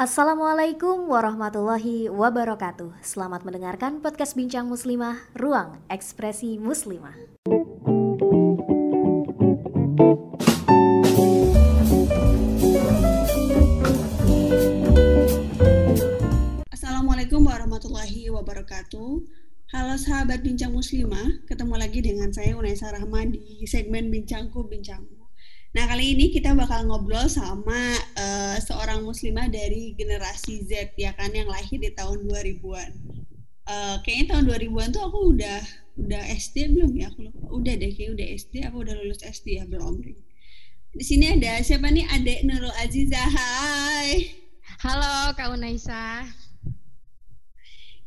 Assalamualaikum warahmatullahi wabarakatuh. Selamat mendengarkan podcast Bincang Muslimah, Ruang Ekspresi Muslimah. Assalamualaikum warahmatullahi wabarakatuh. Halo sahabat Bincang Muslimah, ketemu lagi dengan saya Unaisa Rahman di segmen Bincangku Bincangmu. Nah, kali ini kita bakal ngobrol sama uh, seorang muslimah dari generasi Z ya kan yang lahir di tahun 2000-an. Uh, eh, kayaknya tahun 2000-an tuh aku udah udah SD belum ya? Aku lupa. Udah deh, kayak udah SD apa udah lulus SD ya belum. Di sini ada siapa nih? Adek Nurul Aziza. Hai. Halo Kak Unaisa.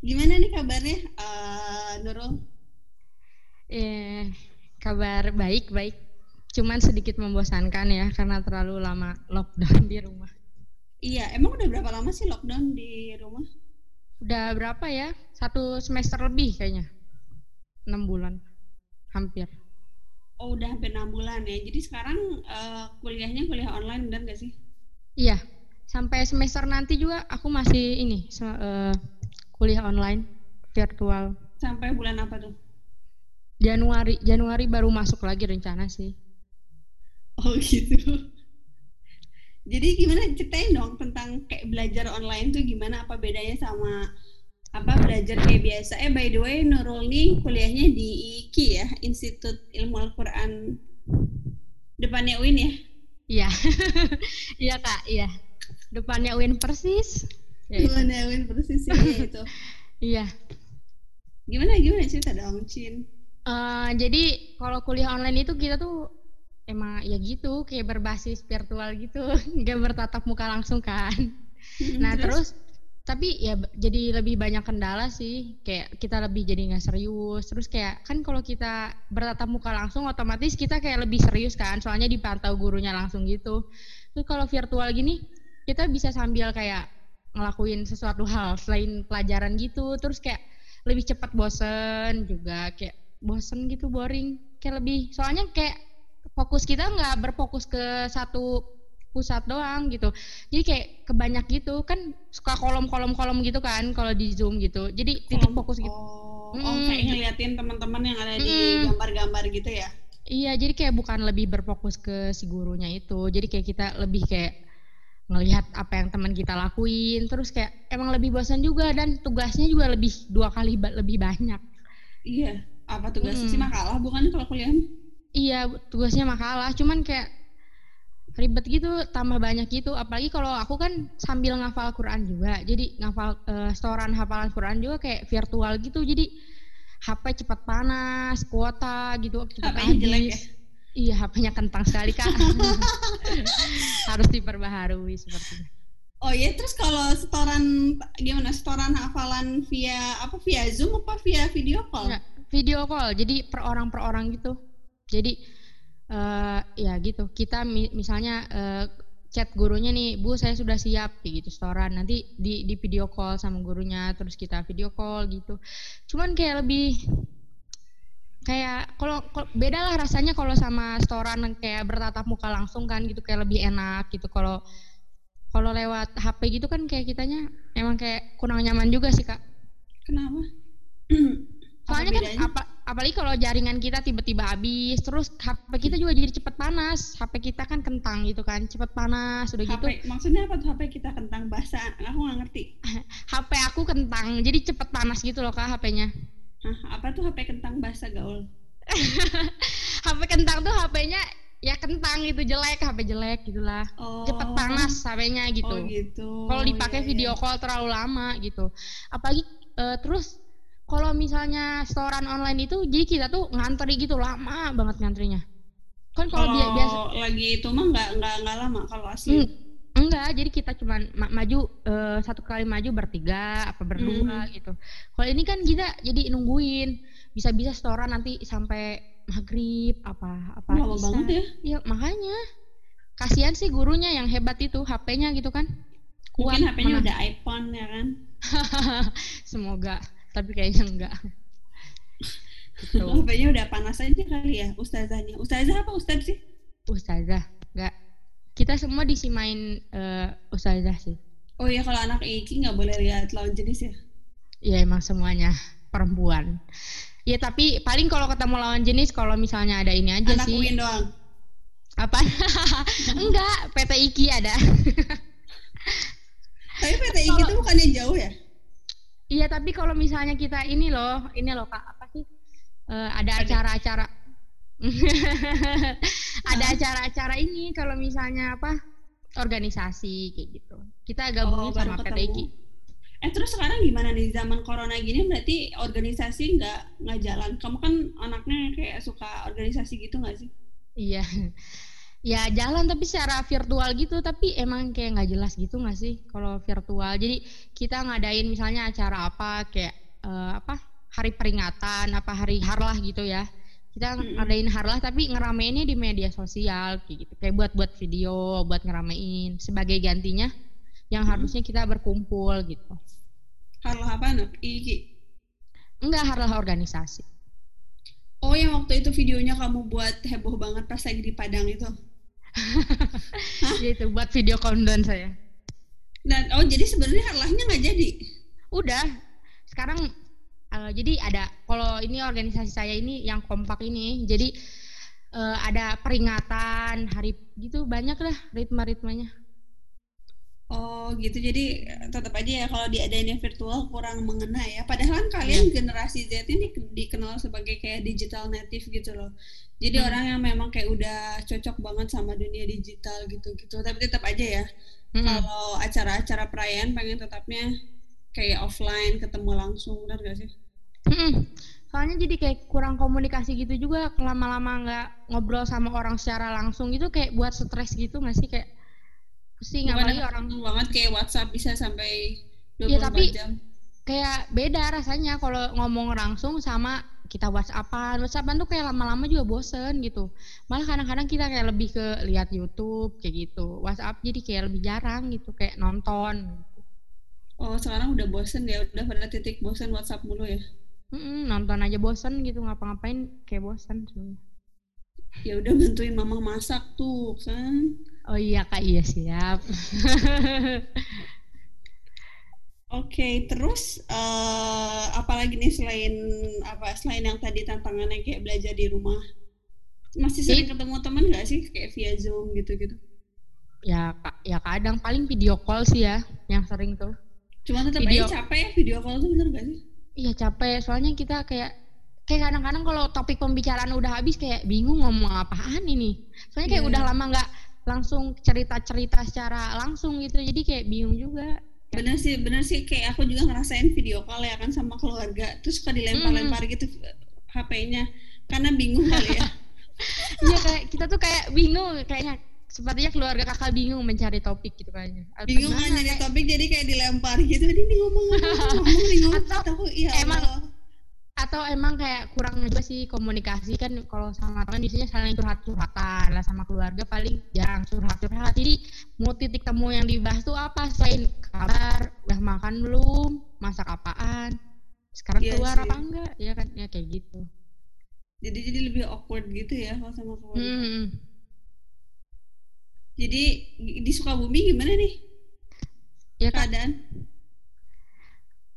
Gimana nih kabarnya uh, Nurul? Eh, kabar baik baik cuman sedikit membosankan ya karena terlalu lama lockdown di rumah. Iya, emang udah berapa lama sih lockdown di rumah? Udah berapa ya? Satu semester lebih kayaknya. Enam bulan, hampir. Oh, udah hampir enam bulan ya. Jadi sekarang uh, kuliahnya kuliah online dan gak sih? Iya, sampai semester nanti juga aku masih ini uh, kuliah online virtual. Sampai bulan apa tuh? Januari, Januari baru masuk lagi rencana sih. Oh gitu. Jadi gimana ceritain dong tentang kayak belajar online tuh gimana apa bedanya sama apa belajar kayak biasa. Eh by the way Nurul nih kuliahnya di IKI ya, Institut Ilmu Al-Qur'an depannya UIN ya? Iya. iya Kak, iya. Depannya UIN persis. Ya, depannya UIN persis ya itu. iya. Gimana gimana cerita dong, Cin? Uh, jadi kalau kuliah online itu kita tuh emang ya gitu kayak berbasis virtual gitu. Nggak bertatap muka langsung kan. Nah terus? terus tapi ya jadi lebih banyak kendala sih. Kayak kita lebih jadi nggak serius. Terus kayak kan kalau kita bertatap muka langsung otomatis kita kayak lebih serius kan. Soalnya dipantau gurunya langsung gitu. Terus kalau virtual gini kita bisa sambil kayak ngelakuin sesuatu hal selain pelajaran gitu. Terus kayak lebih cepat bosen juga. Kayak bosen gitu boring. Kayak lebih soalnya kayak fokus kita nggak berfokus ke satu pusat doang gitu. Jadi kayak kebanyak gitu. Kan suka kolom-kolom-kolom gitu kan kalau di zoom gitu. Jadi titik fokus gitu. oh, hmm. oh kayak ngeliatin teman-teman yang ada di gambar-gambar gitu ya? Iya jadi kayak bukan lebih berfokus ke si gurunya itu. Jadi kayak kita lebih kayak ngelihat apa yang teman kita lakuin. Terus kayak emang lebih bosan juga dan tugasnya juga lebih dua kali lebih banyak. Iya apa tugasnya hmm. sih makalah bukan kalau kuliah iya tugasnya makalah cuman kayak ribet gitu tambah banyak gitu apalagi kalau aku kan sambil ngafal Quran juga jadi ngafal uh, setoran hafalan Quran juga kayak virtual gitu jadi HP cepat panas kuota gitu cepat HP jelek ya iya HP-nya kentang sekali kak harus diperbaharui sepertinya Oh iya, terus kalau setoran gimana? Setoran hafalan via apa? Via Zoom apa via video call? Nggak, video call. Jadi per orang per orang gitu. Jadi uh, ya gitu. Kita mi misalnya uh, chat gurunya nih, Bu saya sudah siap gitu setoran. Nanti di di video call sama gurunya terus kita video call gitu. Cuman kayak lebih kayak kalau beda lah rasanya kalau sama setoran kayak bertatap muka langsung kan gitu kayak lebih enak gitu kalau kalau lewat HP gitu kan kayak kitanya emang kayak kurang nyaman juga sih kak. Kenapa? Soalnya kan apa apalagi kalau jaringan kita tiba-tiba habis, terus HP kita juga jadi cepet panas. HP kita kan kentang gitu kan, cepet panas udah HP, gitu. Maksudnya apa tuh HP kita kentang bahasa? Aku nggak ngerti. HP aku kentang, jadi cepet panas gitu loh kak HP-nya. Hah, apa tuh HP kentang bahasa gaul? HP kentang tuh HP-nya ya kentang gitu jelek HP jelek gitulah oh. cepet panas HP-nya gitu. Oh gitu. Kalau dipakai yeah, video call terlalu lama gitu. Apalagi uh, terus kalau misalnya setoran online itu jadi kita tuh ngantri gitu lama banget ngantrinya. Kan kalau dia biasa lagi itu mah nggak nggak nggak lama kalau asli. Hmm, enggak jadi kita cuma ma maju uh, satu kali maju bertiga apa berdua hmm. gitu. Kalau ini kan kita jadi nungguin bisa-bisa setoran nanti sampai maghrib apa apa lama banget ya. Ya makanya. Kasihan sih gurunya yang hebat itu HP-nya gitu kan. Kuat mungkin HP-nya udah iPhone ya kan. Semoga tapi kayaknya enggak gitu. HP-nya udah panas aja kali ya ustazahnya ustazah apa ustaz sih ustazah enggak kita semua disimain uh, ustazah sih Oh iya kalau anak Iki nggak boleh lihat lawan jenis ya? Iya emang semuanya perempuan. Ya tapi paling kalau ketemu lawan jenis kalau misalnya ada ini aja anak sih. Anak Uin doang. Apa? Enggak, PT Iki ada. tapi PT Iki itu bukannya jauh ya? Iya tapi kalau misalnya kita ini loh, ini loh kak apa sih? Uh, ada acara-acara. ada acara-acara ini kalau misalnya apa? organisasi kayak gitu. Kita gabungin oh, sama PT Iki. Eh terus sekarang gimana nih zaman corona gini berarti organisasi nggak nggak jalan? Kamu kan anaknya kayak suka organisasi gitu nggak sih? Iya, ya jalan tapi secara virtual gitu. Tapi emang kayak nggak jelas gitu nggak sih kalau virtual? Jadi kita ngadain misalnya acara apa kayak uh, apa hari peringatan, apa hari harlah gitu ya. Kita ngadain harlah tapi ngerameinnya di media sosial kayak gitu. Kayak buat buat video buat ngeramein sebagai gantinya yang hmm. harusnya kita berkumpul gitu. Harlah apa nih iki enggak harlah organisasi. Oh yang waktu itu videonya kamu buat heboh banget pas lagi di Padang itu gitu buat video countdown saya. Dan oh jadi sebenarnya harlahnya nggak jadi? Udah sekarang uh, jadi ada kalau ini organisasi saya ini yang kompak ini jadi uh, ada peringatan hari gitu banyak lah ritme-ritmenya Oh gitu, jadi tetap aja ya kalau diadainnya virtual kurang mengena ya. Padahal kan kalian yeah. generasi Z ini dikenal sebagai kayak digital native gitu loh. Jadi hmm. orang yang memang kayak udah cocok banget sama dunia digital gitu-gitu. Tapi tetap aja ya, hmm. kalau acara-acara perayaan pengen tetapnya kayak offline ketemu langsung, benar gak sih? Hmm, soalnya jadi kayak kurang komunikasi gitu juga lama-lama nggak ngobrol sama orang secara langsung gitu kayak buat stres gitu nggak sih kayak pusing apalagi orang banget kayak WhatsApp bisa sampai 24 ya, tapi jam. kayak beda rasanya kalau ngomong langsung sama kita WhatsAppan, WhatsAppan tuh kayak lama-lama juga bosen gitu. Malah kadang-kadang kita kayak lebih ke lihat YouTube kayak gitu. WhatsApp jadi kayak lebih jarang gitu, kayak nonton. Gitu. Oh sekarang udah bosen ya, udah pada titik bosen WhatsApp mulu ya? Mm-mm, nonton aja bosen gitu ngapa-ngapain kayak bosen sebenernya. Ya udah bantuin mama masak tuh kan. Oh iya kak iya siap. Oke, okay, terus uh, apalagi nih selain apa selain yang tadi tantangannya kayak belajar di rumah, masih sering It, ketemu teman nggak sih kayak via zoom gitu-gitu? Ya kak, ya kadang paling video call sih ya yang sering tuh. Cuma tetap video... aja capek ya video call tuh bener gak sih? Iya capek, soalnya kita kayak kayak kadang-kadang kalau topik pembicaraan udah habis kayak bingung ngomong apaan ini. Soalnya kayak yeah. udah lama nggak langsung cerita-cerita secara langsung gitu, jadi kayak bingung juga. Bener sih, bener sih kayak aku juga ngerasain video call ya kan sama keluarga, terus suka dilempar-lempar hmm. gitu HP-nya karena bingung kali ya. Iya kayak kita tuh kayak bingung kayaknya sepertinya keluarga kakak bingung mencari topik gitu kayaknya. Bingung kan nyari topik jadi kayak dilempar gitu. Ini ngomong ngomong ngomong ngomong atau tahu iya emang atau emang kayak kurang juga sih komunikasi kan kalau sama teman biasanya saling curhat curhatan lah sama keluarga paling jarang curhat curhat jadi mau titik temu yang dibahas tuh apa? Selain kabar udah makan belum? Masak apaan? Sekarang iya keluar sih. apa enggak? Ya kan? Ya kayak gitu. Jadi jadi lebih awkward gitu ya kalau sama keluarga. Hmm. Jadi di Sukabumi gimana nih? Ya keadaan?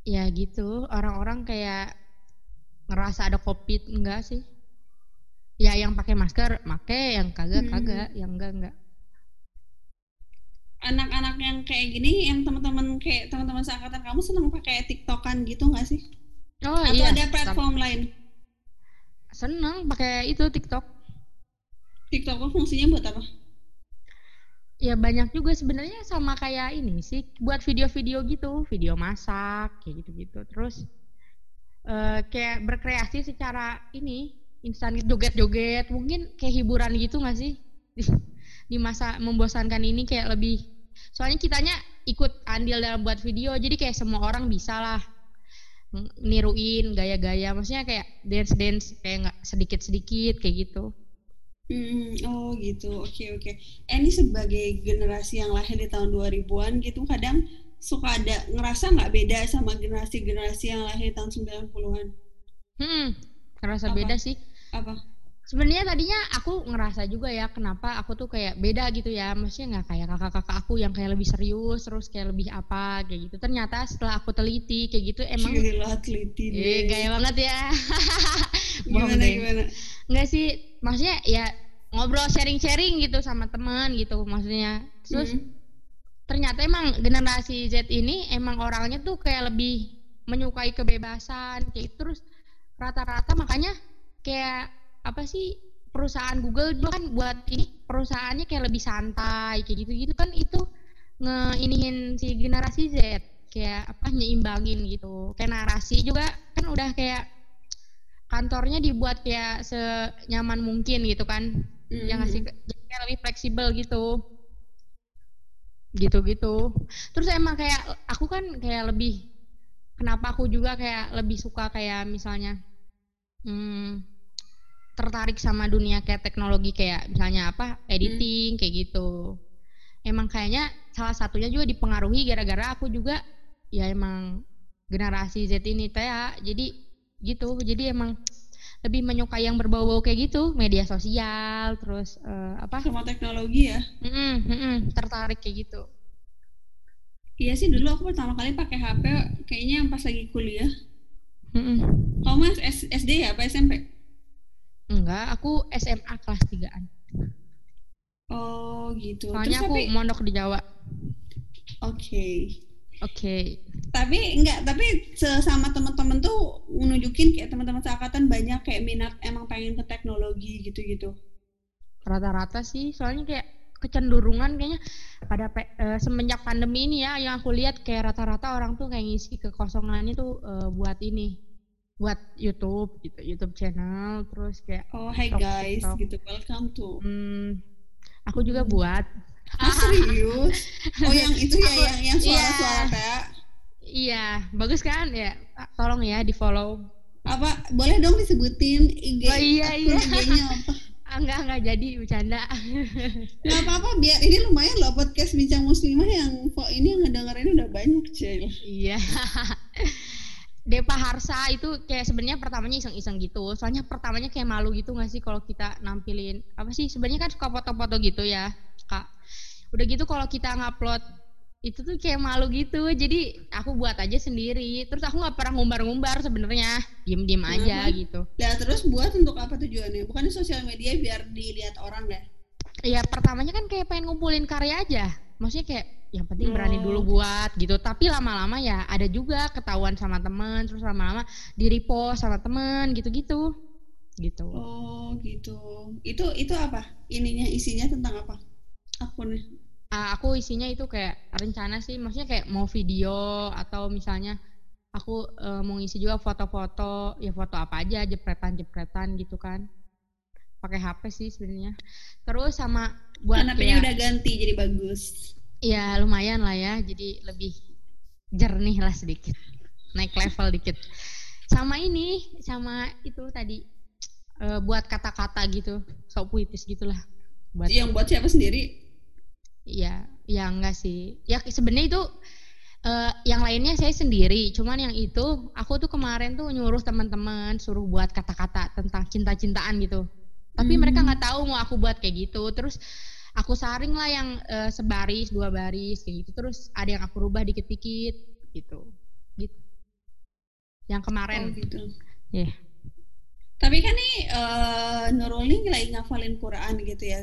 Ya gitu, orang-orang kayak ngerasa ada covid enggak sih? Ya yang pakai masker, pakai, yang kagak hmm. kagak, yang enggak enggak. Anak-anak yang kayak gini, yang teman-teman kayak teman-teman seangkatan kamu seneng pakai TikTokan gitu nggak sih? Oh Atau iya. ada platform lain? Seneng pakai itu TikTok. TikTok fungsinya buat apa? Ya banyak juga sebenarnya sama kayak ini sih buat video-video gitu, video masak kayak gitu-gitu. Terus uh, kayak berkreasi secara ini instan joget-joget, mungkin kayak hiburan gitu nggak sih di masa membosankan ini kayak lebih. Soalnya kitanya ikut andil dalam buat video, jadi kayak semua orang bisa lah niruin gaya-gaya, maksudnya kayak dance-dance kayak nggak sedikit-sedikit kayak gitu. Hmm, oh gitu, oke okay, oke. Okay. Eh, ini sebagai generasi yang lahir di tahun 2000-an gitu, kadang suka ada ngerasa nggak beda sama generasi-generasi yang lahir tahun 90-an? Hmm, ngerasa Apa? beda sih. Apa? sebenarnya tadinya aku ngerasa juga ya kenapa aku tuh kayak beda gitu ya maksudnya nggak kayak kakak-kakak aku yang kayak lebih serius terus kayak lebih apa kayak gitu ternyata setelah aku teliti kayak gitu emang Gila, teliti deh. eh, gaya banget ya gimana deh. gimana nggak sih maksudnya ya ngobrol sharing-sharing gitu sama teman gitu maksudnya terus Hmm. Ternyata emang generasi Z ini emang orangnya tuh kayak lebih menyukai kebebasan kayak gitu. terus rata-rata makanya kayak apa sih perusahaan Google juga kan buat ini perusahaannya kayak lebih santai kayak gitu-gitu kan itu ngeinihin si generasi Z kayak apa nyeimbangin gitu kayak narasi juga kan udah kayak kantornya dibuat kayak senyaman mungkin gitu kan Hmm. yang ngasih jadi kayak lebih fleksibel gitu gitu-gitu. Terus emang kayak aku kan kayak lebih kenapa aku juga kayak lebih suka kayak misalnya hmm, tertarik sama dunia kayak teknologi kayak misalnya apa editing kayak gitu. Emang kayaknya salah satunya juga dipengaruhi gara-gara aku juga ya emang generasi Z ini teh jadi gitu jadi emang lebih menyukai yang berbau-bau kayak gitu. Media sosial terus eh, apa? Sama teknologi ya? Mm-mm, mm-mm, tertarik kayak gitu. Iya sih dulu aku pertama kali pakai HP kayaknya pas lagi kuliah. Mm-mm. kamu mas S- SD ya apa SMP enggak aku SMA kelas 3an oh gitu. Soalnya terus aku tapi mondok di Jawa. Oke oke. Tapi enggak tapi sesama teman-teman tuh menunjukin kayak teman-teman seangkatan banyak kayak minat emang pengen ke teknologi gitu-gitu. Rata-rata sih soalnya kayak kecenderungan kayaknya pada pe- eh, semenjak pandemi ini ya yang aku lihat kayak rata-rata orang tuh kayak ngisi kekosongannya tuh eh, buat ini buat YouTube gitu YouTube channel terus kayak oh hey TikTok, guys TikTok. gitu. Welcome to hmm, aku juga buat ah serius oh yang itu ya yang yang suara-suara iya. kayak iya bagus kan ya tolong ya di follow apa boleh dong disebutin IG Oh, iya, akun iya. IG-nya apa ah, enggak enggak jadi bercanda nggak apa-apa biar ini lumayan loh podcast bincang muslimah yang kok ini yang ngedengerin udah banyak cil Iya. Depa Harsa itu kayak sebenarnya pertamanya iseng-iseng gitu. Soalnya pertamanya kayak malu gitu nggak sih kalau kita nampilin apa sih? Sebenarnya kan suka foto-foto gitu ya. Udah gitu kalau kita ngupload itu tuh kayak malu gitu. Jadi aku buat aja sendiri. Terus aku nggak pernah ngumbar-ngumbar sebenarnya. Diem-diem aja Kenapa? gitu. Nah terus buat untuk apa tujuannya? Bukan di sosial media biar dilihat orang deh. Iya, pertamanya kan kayak pengen ngumpulin karya aja. Maksudnya kayak yang penting berani dulu buat gitu. Tapi lama-lama ya ada juga ketahuan sama temen, terus lama-lama di repost sama temen gitu-gitu. Gitu. Oh gitu. Itu itu apa? Ininya isinya tentang apa? Akunnya. Ah, aku isinya itu kayak rencana sih, maksudnya kayak mau video atau misalnya aku eh, mau ngisi juga foto-foto, ya foto apa aja, jepretan-jepretan gitu kan. Pakai HP sih sebenarnya. Terus sama buat Kenapanya kayak- udah ganti jadi bagus. Ya lumayan lah ya, jadi lebih jernih lah sedikit, naik level dikit. Sama ini, sama itu tadi eh, buat kata-kata gitu, sok puitis gitulah. Buat Yang buat siapa sendiri? Ya, ya enggak sih. Ya sebenarnya itu eh, yang lainnya saya sendiri, cuman yang itu aku tuh kemarin tuh nyuruh teman-teman suruh buat kata-kata tentang cinta-cintaan gitu. Tapi Hmm. mereka nggak tahu mau aku buat kayak gitu. Terus aku saring lah yang eh, sebaris, dua baris kayak gitu. Terus ada yang aku rubah dikit-dikit gitu. Gitu. Yang Oh kemarin. gitu. Iya. Tapi kan nih eh, Nurul nih lagi ngafalin Quran gitu ya.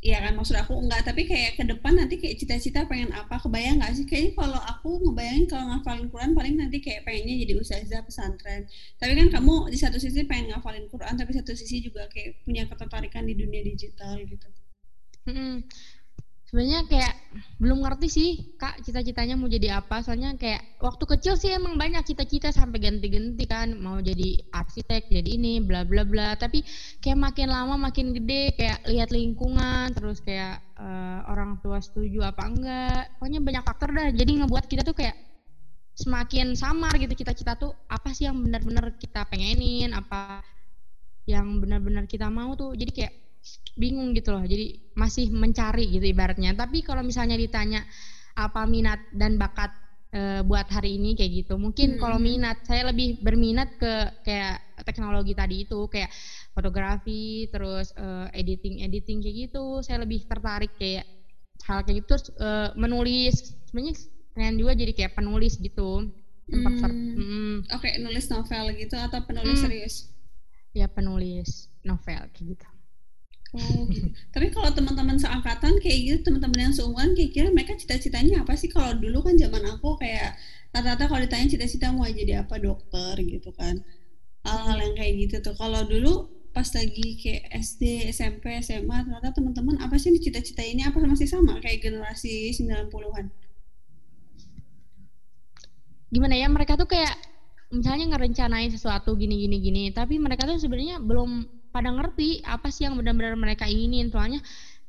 Iya kan maksud aku enggak, tapi kayak ke depan nanti kayak cita-cita pengen apa, kebayang nggak sih? Kayaknya kalau aku ngebayangin kalau ngafalin Quran paling nanti kayak pengennya jadi ustazah pesantren. Tapi kan kamu di satu sisi pengen ngafalin Quran, tapi satu sisi juga kayak punya ketertarikan di dunia digital gitu. Mm-mm. Sebenarnya kayak belum ngerti sih kak cita-citanya mau jadi apa. Soalnya kayak waktu kecil sih emang banyak cita-cita sampai ganti-ganti kan mau jadi arsitek, jadi ini, bla bla bla. Tapi kayak makin lama makin gede kayak lihat lingkungan, terus kayak eh, orang tua setuju apa enggak. Pokoknya banyak faktor dah. Jadi ngebuat kita tuh kayak semakin samar gitu cita-cita tuh apa sih yang benar-benar kita pengenin, apa yang benar-benar kita mau tuh. Jadi kayak bingung gitu loh. Jadi masih mencari gitu ibaratnya. Tapi kalau misalnya ditanya apa minat dan bakat eh, buat hari ini kayak gitu. Mungkin Hmm. kalau minat saya lebih berminat ke kayak teknologi tadi itu kayak fotografi terus uh, editing editing kayak gitu saya lebih tertarik kayak hal kayak gitu terus uh, menulis sebenarnya kalian juga jadi kayak penulis gitu hmm. hmm. oke okay, nulis novel gitu atau penulis hmm. serius ya penulis novel kayak gitu Oh, gitu. Tapi kalau teman-teman seangkatan kayak gitu, teman-teman yang seumuran kayak kira mereka cita-citanya apa sih? Kalau dulu kan zaman aku kayak rata-rata kalau ditanya cita-cita mau jadi apa dokter gitu kan. Hal-hal yang kayak gitu tuh. Kalau dulu pas lagi kayak SD, SMP, SMA, ternyata teman-teman apa sih cita-cita ini apa masih sama kayak generasi 90-an? Gimana ya mereka tuh kayak misalnya ngerencanain sesuatu gini gini gini, tapi mereka tuh sebenarnya belum pada ngerti apa sih yang benar-benar mereka inginin. Soalnya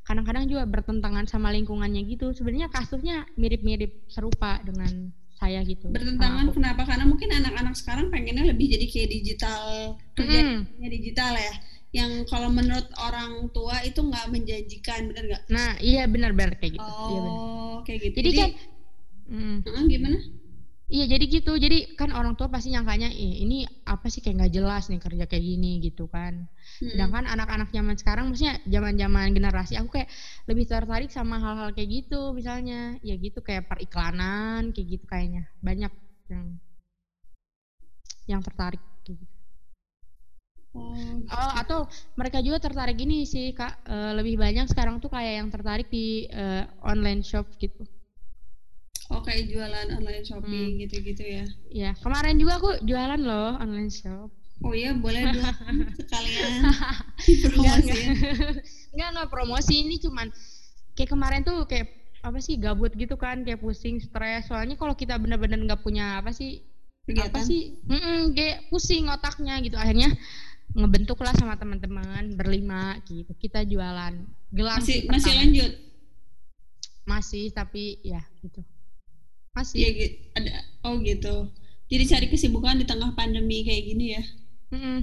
kadang-kadang juga bertentangan sama lingkungannya gitu. Sebenarnya kasusnya mirip-mirip serupa dengan saya gitu. Bertentangan kenapa? Karena mungkin anak-anak sekarang pengennya lebih jadi kayak digital kerjanya hmm. digital ya. Yang kalau menurut orang tua itu nggak menjanjikan benar nggak? Nah iya benar-benar kayak gitu. Oh iya kayak gitu. Jadi, jadi kan mm, gimana Iya jadi gitu, jadi kan orang tua pasti nyangkanya eh, ini apa sih kayak nggak jelas nih kerja kayak gini gitu kan. Hmm. Sedangkan anak-anak zaman sekarang, maksudnya zaman-zaman generasi aku kayak lebih tertarik sama hal-hal kayak gitu, misalnya ya gitu kayak periklanan kayak gitu kayaknya banyak yang yang tertarik gitu. Oh, gitu. oh atau mereka juga tertarik ini sih kak, uh, lebih banyak sekarang tuh kayak yang tertarik di uh, online shop gitu. Oh kayak jualan online shopping hmm. gitu-gitu ya? Iya kemarin juga aku jualan loh online shop. Oh iya boleh dong sekalian promosi. Enggak enggak promosi ini cuman kayak kemarin tuh kayak apa sih gabut gitu kan kayak pusing stres soalnya kalau kita bener-bener nggak punya apa sih Kegiatan. apa sih mm -mm, kayak pusing otaknya gitu akhirnya ngebentuk lah sama teman-teman berlima gitu kita jualan gelang masih masih lanjut masih tapi ya gitu masih ya, ada oh gitu jadi cari kesibukan di tengah pandemi kayak gini ya mm -mm.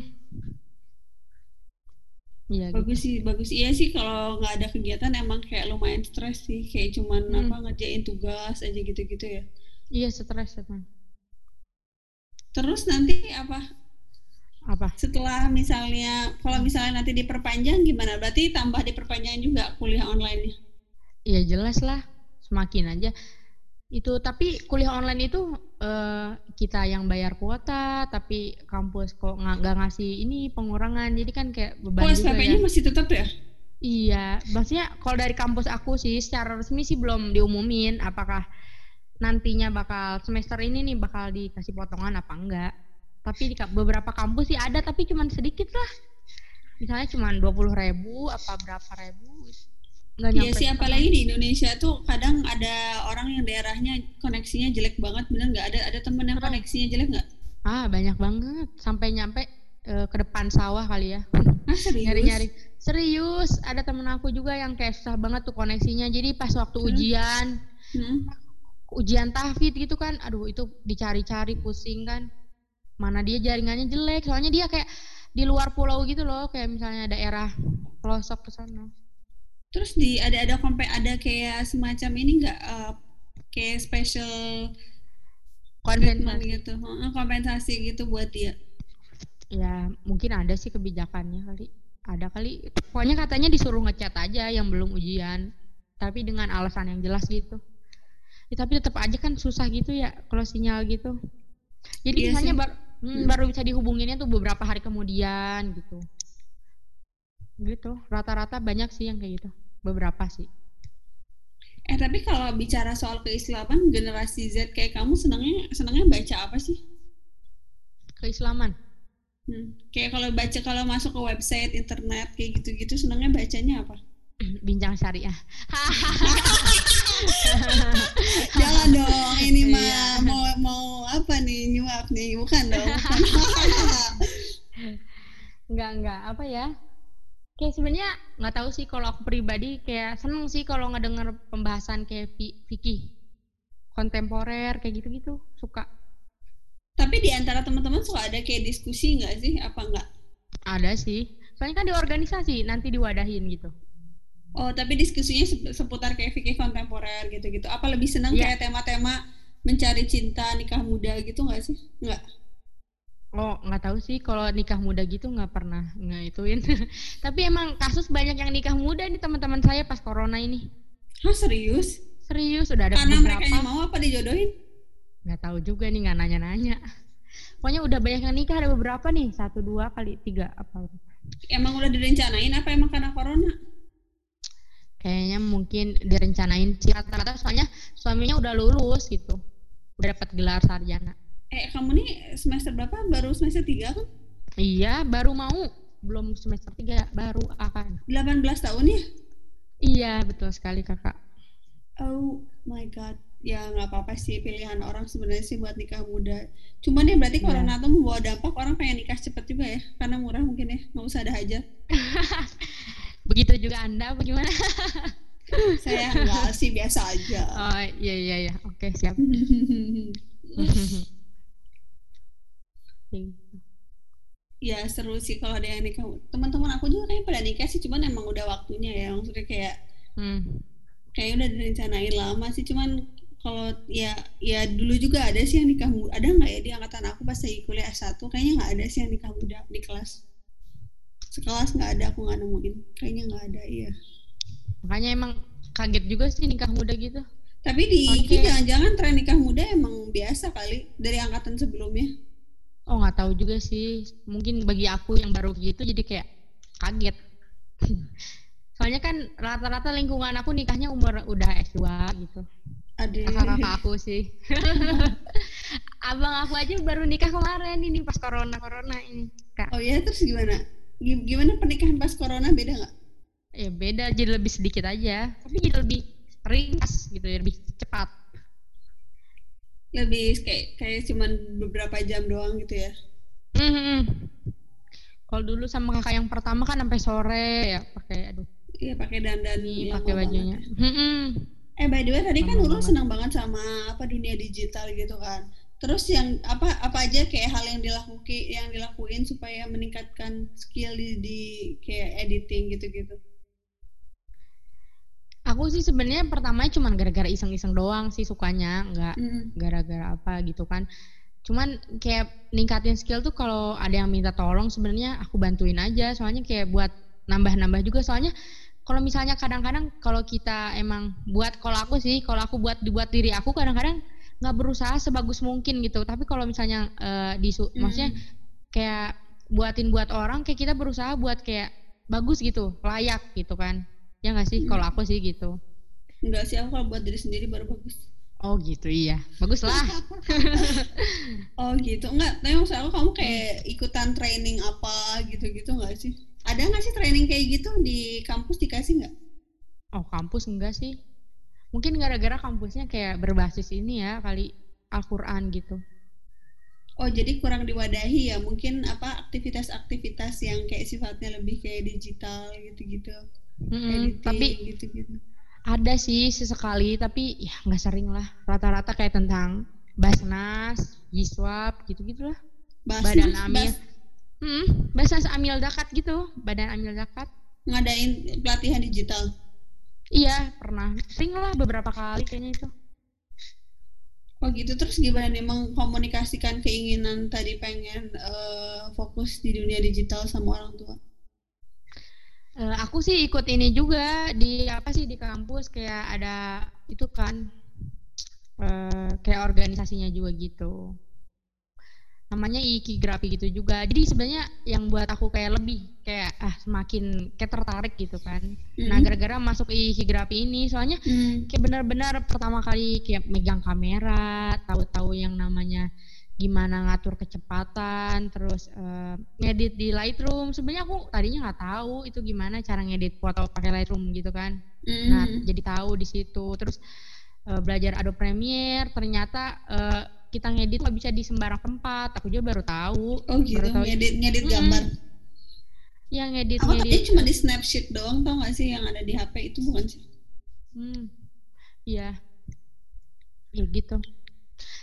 Iya, bagus gitu. sih, bagus. Iya sih kalau nggak ada kegiatan emang kayak lumayan stres sih, kayak cuman hmm. apa ngerjain tugas aja gitu-gitu ya. Iya stres emang. Terus nanti apa? Apa? Setelah misalnya, kalau misalnya nanti diperpanjang gimana? Berarti tambah diperpanjang juga kuliah online-nya? Iya jelas lah, semakin aja itu tapi kuliah online itu uh, kita yang bayar kuota tapi kampus kok nggak ngasih ini pengurangan. Jadi kan kayak beban oh, juga ya. masih tetap ya? Iya maksudnya kalau dari kampus aku sih secara resmi sih belum diumumin apakah nantinya bakal semester ini nih bakal dikasih potongan apa enggak. Tapi di beberapa kampus sih ada tapi cuma sedikit lah. Misalnya cuma dua puluh ribu apa berapa ribu Nggak iya sih apalagi di Indonesia tuh kadang ada orang yang daerahnya koneksinya jelek banget bener nggak? Ada ada temen yang koneksinya jelek nggak? Ah banyak banget. Sampai nyampe uh, ke depan sawah kali ya. Ah, serius? Nyari nyari serius ada temen aku juga yang kayak susah banget tuh koneksinya. Jadi pas waktu hmm. ujian hmm. ujian tahfidz gitu kan aduh itu dicari-cari pusing kan. Mana dia jaringannya jelek soalnya dia kayak di luar pulau gitu loh kayak misalnya daerah pelosok ke sana Terus di ada ada kompe ada kayak semacam ini enggak uh, kayak special kompensasi gitu, kompensasi gitu buat dia. Ya mungkin ada sih kebijakannya kali. Ada kali. Pokoknya katanya disuruh ngechat aja yang belum ujian, tapi dengan alasan yang jelas gitu. Ya, tapi tetap aja kan susah gitu ya kalau sinyal gitu. Jadi iya misalnya bar, hmm, hmm. baru bisa dihubunginnya tuh beberapa hari kemudian gitu gitu. Rata-rata banyak sih yang kayak gitu. Beberapa sih. Eh tapi kalau bicara soal keislaman generasi Z kayak kamu senangnya senangnya baca apa sih? Keislaman? Hmm. kayak kalau baca kalau masuk ke website internet kayak gitu-gitu senangnya bacanya apa? Bincang syariah. Jangan dong ini mah iya. mau mau apa nih? Nyuap nih. Bukan dong enggak enggak apa ya kayak sebenarnya nggak tahu sih kalau aku pribadi kayak seneng sih kalau ngedenger pembahasan kayak fikih kontemporer kayak gitu-gitu suka. Tapi di antara teman-teman suka ada kayak diskusi nggak sih? Apa nggak? Ada sih. Soalnya kan di organisasi nanti diwadahin gitu. Oh tapi diskusinya seputar kayak fikih kontemporer gitu-gitu. Apa lebih senang yeah. kayak tema-tema mencari cinta nikah muda gitu nggak sih? Nggak Oh nggak tahu sih kalau nikah muda gitu nggak pernah ngituin. Tapi emang kasus banyak yang nikah muda nih teman-teman saya pas corona ini. Hah serius? Serius udah ada Karena beberapa. mereka yang mau apa dijodohin? Nggak tahu juga nih nggak nanya-nanya. Pokoknya udah banyak yang nikah ada beberapa nih satu dua kali tiga apa? Emang udah direncanain apa emang karena corona? Kayaknya mungkin direncanain sih rata-rata soalnya suaminya udah lulus gitu, udah dapat gelar sarjana. Eh kamu nih semester berapa? Baru semester 3 kan? Iya, baru mau. Belum semester 3, baru akan. 18 tahun ya? Iya, betul sekali kakak. Oh my god. Ya nggak apa-apa sih pilihan orang sebenarnya sih buat nikah muda. Cuman ya berarti Iya. corona tuh membawa dampak orang pengen nikah cepet juga ya. Karena murah mungkin ya. Nggak usah ada hajat. Begitu juga Anda bagaimana? Saya nggak sih biasa aja. Oh, iya iya iya. Oke, siap. ya seru sih kalau ada yang nikah. Teman-teman aku juga kayaknya pada nikah sih. Cuman emang udah waktunya ya. Maksudnya kayak Hmm. kayaknya udah direncanain lama sih cuman kalau ya ya dulu juga ada sih yang nikah muda ada nggak ya di angkatan aku pas lagi kuliah S1 kayaknya nggak ada sih yang nikah muda di kelas sekelas nggak ada aku nggak nemuin kayaknya nggak ada iya Makanya emang kaget juga sih nikah muda gitu. tapi di. IKI jangan-jangan tren nikah muda emang biasa kali dari angkatan sebelumnya Oh, nggak tahu juga sih. Mungkin bagi aku yang baru gitu jadi kayak kaget. Soalnya kan rata-rata lingkungan aku nikahnya umur udah S2 gitu. Kakak-kakak aku sih. Abang aku aja baru nikah kemarin ini pas corona-corona ini. Kak. oh ya terus gimana Gi- gimana pernikahan pas corona beda nggak Ya beda jadi lebih sedikit aja, tapi jadi lebih ringkas gitu, lebih cepat. Lebih kayak kayak cuman beberapa jam doang gitu ya Mhm. Kalau dulu sama kakak yang pertama kan sampai sore ya pakai aduh iya pakai dandan pakai banget bajunya. ya. Mhm. Eh by the way tadi kan Nurul senang banget sama apa dunia digital gitu kan. Terus yang apa apa aja kayak hal yang dilakukan yang dilakuin supaya meningkatkan skill di, di kayak editing gitu-gitu. Aku sih sebenarnya pertamanya cuma gara-gara iseng-iseng doang sih sukanya, nggak Hmm. gara-gara apa gitu kan. Cuman kayak ningkatin skill tuh kalau ada yang minta tolong sebenarnya aku bantuin aja. Soalnya kayak buat nambah-nambah juga. Soalnya kalau misalnya kadang-kadang kalau kita emang buat kalau aku sih kalau aku buat dibuat diri aku kadang-kadang nggak berusaha sebagus mungkin gitu. Tapi kalau misalnya eh, disu, Hmm. maksudnya kayak buatin buat orang kayak kita berusaha buat kayak bagus gitu, layak gitu kan. Ya nggak sih? Hmm. Kalau aku sih gitu. Enggak sih aku kalau buat diri sendiri baru bagus. Oh gitu iya, bagus lah. Oh gitu. Enggak, tapi maksud aku kamu kayak ikutan training apa gitu-gitu enggak sih? Ada nggak sih training kayak gitu di kampus dikasih nggak? Oh kampus enggak sih? Mungkin gara-gara kampusnya kayak berbasis ini ya kali Al-Quran gitu. Oh jadi kurang diwadahi ya mungkin apa aktivitas-aktivitas yang kayak sifatnya lebih kayak digital gitu-gitu. Mm-mm, editing tapi gitu-gitu. ada sih sesekali tapi ya nggak sering lah. Rata-rata kayak tentang Basnas, Yiswap gitu-gitu lah. Basnas, Badan Amil. Bas- Hmm, Basnas Amil Zakat gitu, Badan Amil Zakat. ngadain pelatihan digital. Iya pernah, sering lah beberapa kali kayaknya itu. Oh gitu terus gimana nih mengkomunikasikan keinginan tadi pengen eh, fokus di dunia digital sama orang tua? Eh, aku sih ikut ini juga di apa sih di kampus kayak ada itu kan eh, kayak organisasinya juga gitu. Namanya Ikigrafi gitu juga. Jadi sebenarnya yang buat aku kayak lebih kayak ah semakin kayak tertarik gitu kan. Nah, Mm. gara-gara masuk Ikigrafi ini soalnya Hmm. kayak benar-benar pertama kali kayak megang kamera, tahu-tahu yang namanya gimana ngatur kecepatan, terus eh, ngedit di Lightroom. Sebenarnya aku tadinya nggak tahu itu gimana cara ngedit foto pakai Lightroom gitu kan. Nah, Hmm. jadi tahu di situ. Terus eh, belajar Adobe Premiere, ternyata eh, kita ngedit nggak bisa di sembarang tempat. Aku juga baru tahu. Oh gitu baru tahu ngedit ngedit Mm-mm. gambar. yang ngedit Aku ngedit. cuma di Snapsheet doang tau gak sih yang ada di HP itu bukan sih? Hmm, iya, ya gitu.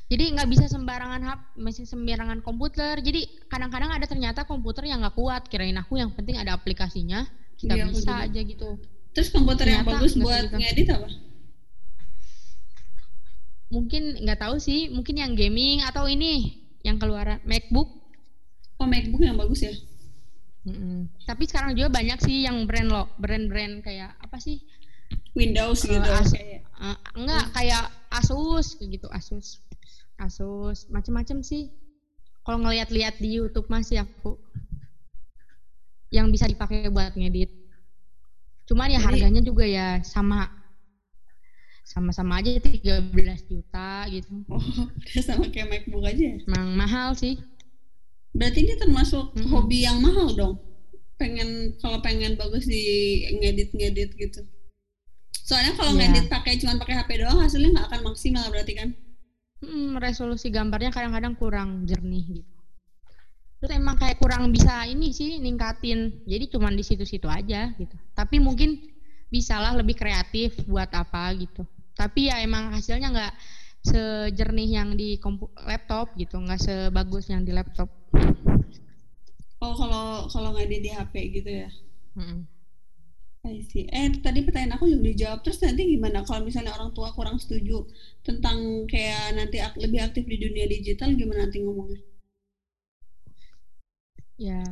Jadi nggak bisa sembarangan hap, masih sembarangan komputer. Jadi kadang-kadang ada ternyata komputer yang nggak kuat. Kirain aku yang penting ada aplikasinya, kita Iya, aku bisa juga. aja gitu. Terus komputer yang Ternyata bagus nggak buat ngedit apa? Mungkin nggak tahu sih, mungkin yang gaming atau ini yang keluaran MacBook. Oh MacBook yang bagus ya? Mm-mm. Tapi sekarang juga banyak sih yang brand lo, brand-brand kayak apa sih? Windows Eh, gitu. Kayak. Eh, enggak kayak Asus kayak gitu, Asus. Asus, macem-macem sih. Kalau ngeliat-liat di YouTube masih aku yang bisa dipakai buat ngedit. Cuman ya Jadi- harganya juga ya sama sama-sama aja 13 juta gitu. Oh, sama kayak MacBook aja ya? Emang mahal sih. Berarti ini termasuk Mm-mm. hobi yang mahal dong. Pengen kalau pengen bagus di ngedit-ngedit gitu. Soalnya kalau Iya. ngedit pakai cuman pakai HP doang hasilnya nggak akan maksimal berarti kan? Hmm, resolusi gambarnya kadang-kadang kurang jernih gitu. Terus emang kayak kurang bisa ini sih ningkatin. Jadi cuman di situ-situ aja gitu. Tapi mungkin bisalah lebih kreatif buat apa gitu. Tapi ya emang hasilnya nggak sejernih yang di kompu- laptop gitu, nggak sebagus yang di laptop. Oh kalau kalau ngedit di HP gitu ya? Mm-mm. I see. Eh tadi pertanyaan aku juga dijawab. Terus nanti gimana kalau misalnya orang tua kurang setuju tentang kayak nanti ak- lebih aktif di dunia digital gimana nanti ngomongnya? Ya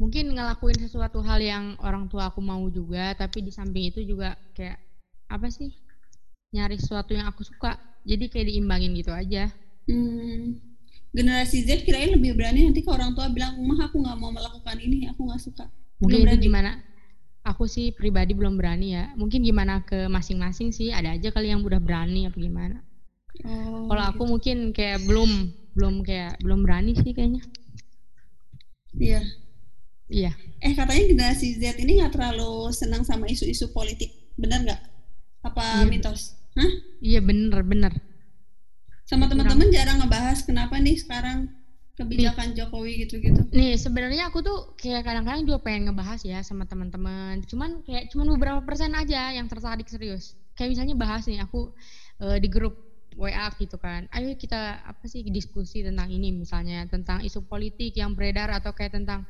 mungkin ngelakuin sesuatu hal yang orang tua aku mau juga, tapi di samping itu juga kayak apa sih nyari sesuatu yang aku suka. Jadi kayak diimbangin gitu aja. Hmm, generasi Z kirain lebih berani nanti ke orang tua bilang, mah aku nggak mau melakukan ini, aku nggak suka. Mungkin Belum itu gimana? Aku sih pribadi belum berani ya. Mungkin gimana ke masing-masing sih. Ada aja kali yang udah berani apa gimana. Oh, Kalau aku mungkin kayak belum belum kayak belum berani sih kayaknya. Iya. Iya. Eh katanya generasi Z ini nggak terlalu senang sama isu-isu politik, benar nggak? Apa Iya. mitos? Hah? Iya bener bener. Sama teman-teman jarang ngebahas kenapa nih sekarang kebijakan Jokowi gitu-gitu. Nih sebenarnya aku tuh kayak kadang-kadang juga pengen ngebahas ya sama teman-teman. Cuman kayak cuman beberapa persen aja yang tertarik serius. Kayak misalnya bahas nih aku eh, di grup WA gitu kan. Ayo kita apa sih diskusi tentang ini misalnya tentang isu politik yang beredar atau kayak tentang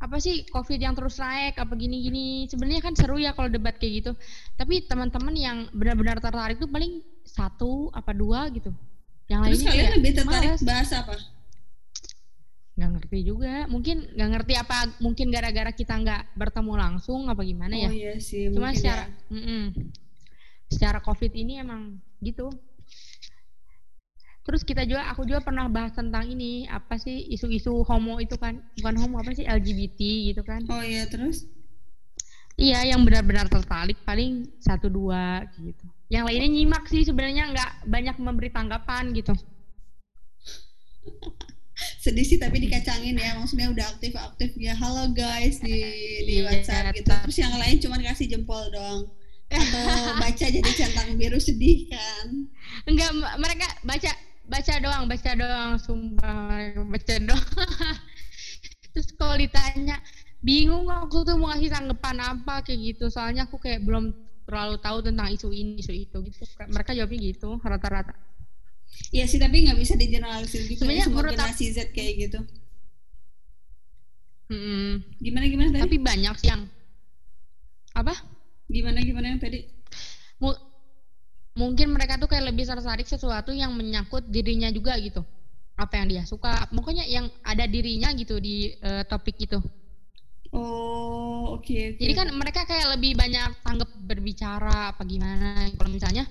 apa sih COVID yang terus naik apa gini-gini. Sebenarnya kan seru ya kalau debat kayak gitu. Tapi teman-teman yang benar-benar tertarik tuh paling satu apa dua gitu. Yang Terus lainnya kalian kayak lebih tertarik males. bahas apa? Ngerti juga. Mungkin nggak ngerti apa mungkin gara-gara kita nggak bertemu langsung apa gimana ya? Oh iya sih, cuma secara ya. mm-mm. secara covid ini emang gitu. Terus kita juga aku juga pernah bahas tentang ini apa sih isu-isu homo itu kan? Bukan homo apa sih? LGBT gitu kan? Oh iya terus? iya yang benar-benar tertarik paling satu dua gitu. Yang lainnya nyimak sih sebenarnya nggak banyak memberi tanggapan gitu Sedih sih tapi dikacangin ya, maksudnya udah aktif-aktif ya. Halo guys di di Iya, WhatsApp gitu. Terus yang lain cuma kasih jempol doang. Atau baca jadi centang biru sedih kan. Enggak, mereka baca baca doang, baca doang, sumpah baca doang. Terus kalau ditanya, bingung aku tuh mau ngasih tanggapan apa kayak gitu. Soalnya aku kayak belum terlalu tahu tentang isu ini, isu itu gitu. Mereka jawabnya gitu, rata-rata. Iya sih tapi nggak bisa digeneralisir gitu ya, Sebenarnya semua menurut generasi Z kayak gitu. Mm-mm. Gimana gimana tadi? Tapi banyak yang apa? Gimana gimana yang tadi? Mu- mungkin mereka tuh kayak lebih tertarik sesuatu yang menyangkut dirinya juga gitu. Apa yang dia suka, pokoknya yang ada dirinya gitu di eh, topik itu. Oh oke oke. Jadi kan mereka kayak lebih banyak tanggap berbicara apa gimana. Kalau misalnya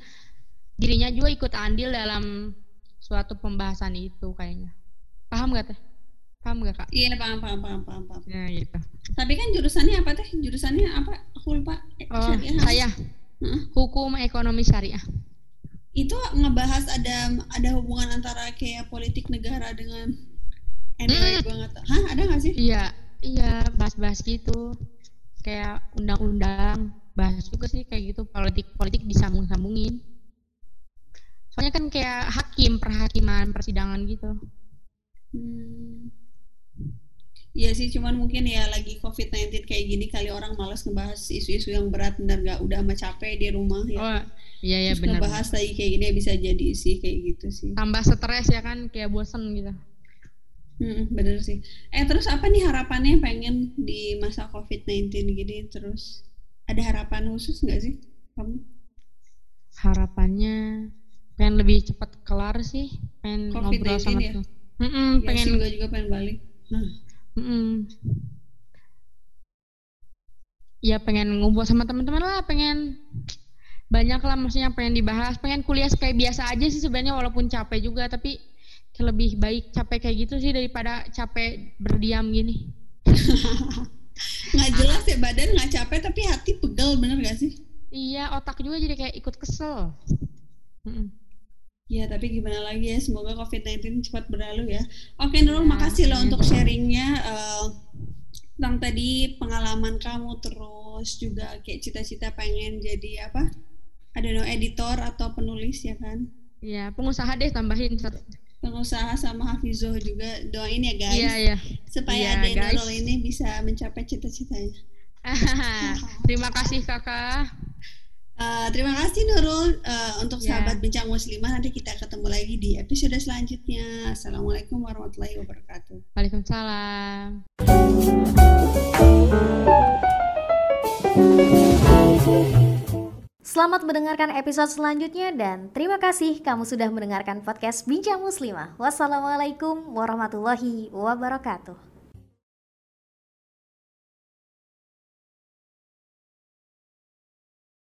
dirinya juga ikut andil dalam suatu pembahasan itu kayaknya. Paham gak teh? Paham gak kak? Iya paham paham paham paham paham. Ya gitu. Tapi kan jurusannya apa teh? Jurusannya apa? Aku lupa. Eh, Oh, syariah. saya Heeh. hukum ekonomi syariah. Itu ngebahas ada ada hubungan antara kayak politik negara dengan Android banget. Hah, ada nggak sih? Iya, iya bahas-bahas gitu. Kayak undang-undang, bahas juga sih kayak gitu politik-politik disambung-sambungin. Soalnya kan kayak hakim, perhakiman, persidangan gitu. Hmm. Iya sih, cuman mungkin ya lagi COVID-19 kayak gini kali orang malas ngebahas isu-isu yang berat benar nggak udah sama capek di rumah ya. Oh, iya ya Terus benar. ngebahas lagi kayak gini ya bisa jadi sih kayak gitu sih. Tambah stres ya kan, kayak bosen gitu. Hmm, bener sih. Eh terus apa nih harapannya pengen di masa COVID-19 gini terus ada harapan khusus nggak sih kamu? Harapannya pengen lebih cepat kelar sih, pengen ngobrol COVID-19 sama ya? tuh. Mm-mm, Ya pengen gue juga pengen balik. Hmm. Mm Ya pengen ngumpul sama teman-teman lah, pengen banyak lah maksudnya pengen dibahas, pengen kuliah kayak biasa aja sih sebenarnya walaupun capek juga tapi lebih baik capek kayak gitu sih daripada capek berdiam gini. nggak jelas ya badan nggak capek tapi hati pegel bener gak sih? Iya otak juga jadi kayak ikut kesel. Mm Ya, tapi gimana lagi ya, semoga COVID-19 cepat berlalu ya. Oke, Nurul, ya, makasih loh untuk sharingnya uh, tentang tadi pengalaman kamu, terus juga kayak cita-cita pengen jadi apa? Ada no editor atau penulis ya kan? Iya, pengusaha deh tambahin pengusaha sama Hafizoh juga doain ya guys iya, iya. supaya iya, Ade Nurul ini bisa mencapai cita-citanya. Terima kasih kakak. Uh, terima kasih Nurul uh, untuk yeah. sahabat bincang muslimah nanti kita ketemu lagi di episode selanjutnya. Assalamualaikum warahmatullahi wabarakatuh. Waalaikumsalam. Selamat mendengarkan episode selanjutnya dan terima kasih kamu sudah mendengarkan podcast Bincang Muslimah. Wassalamualaikum warahmatullahi wabarakatuh.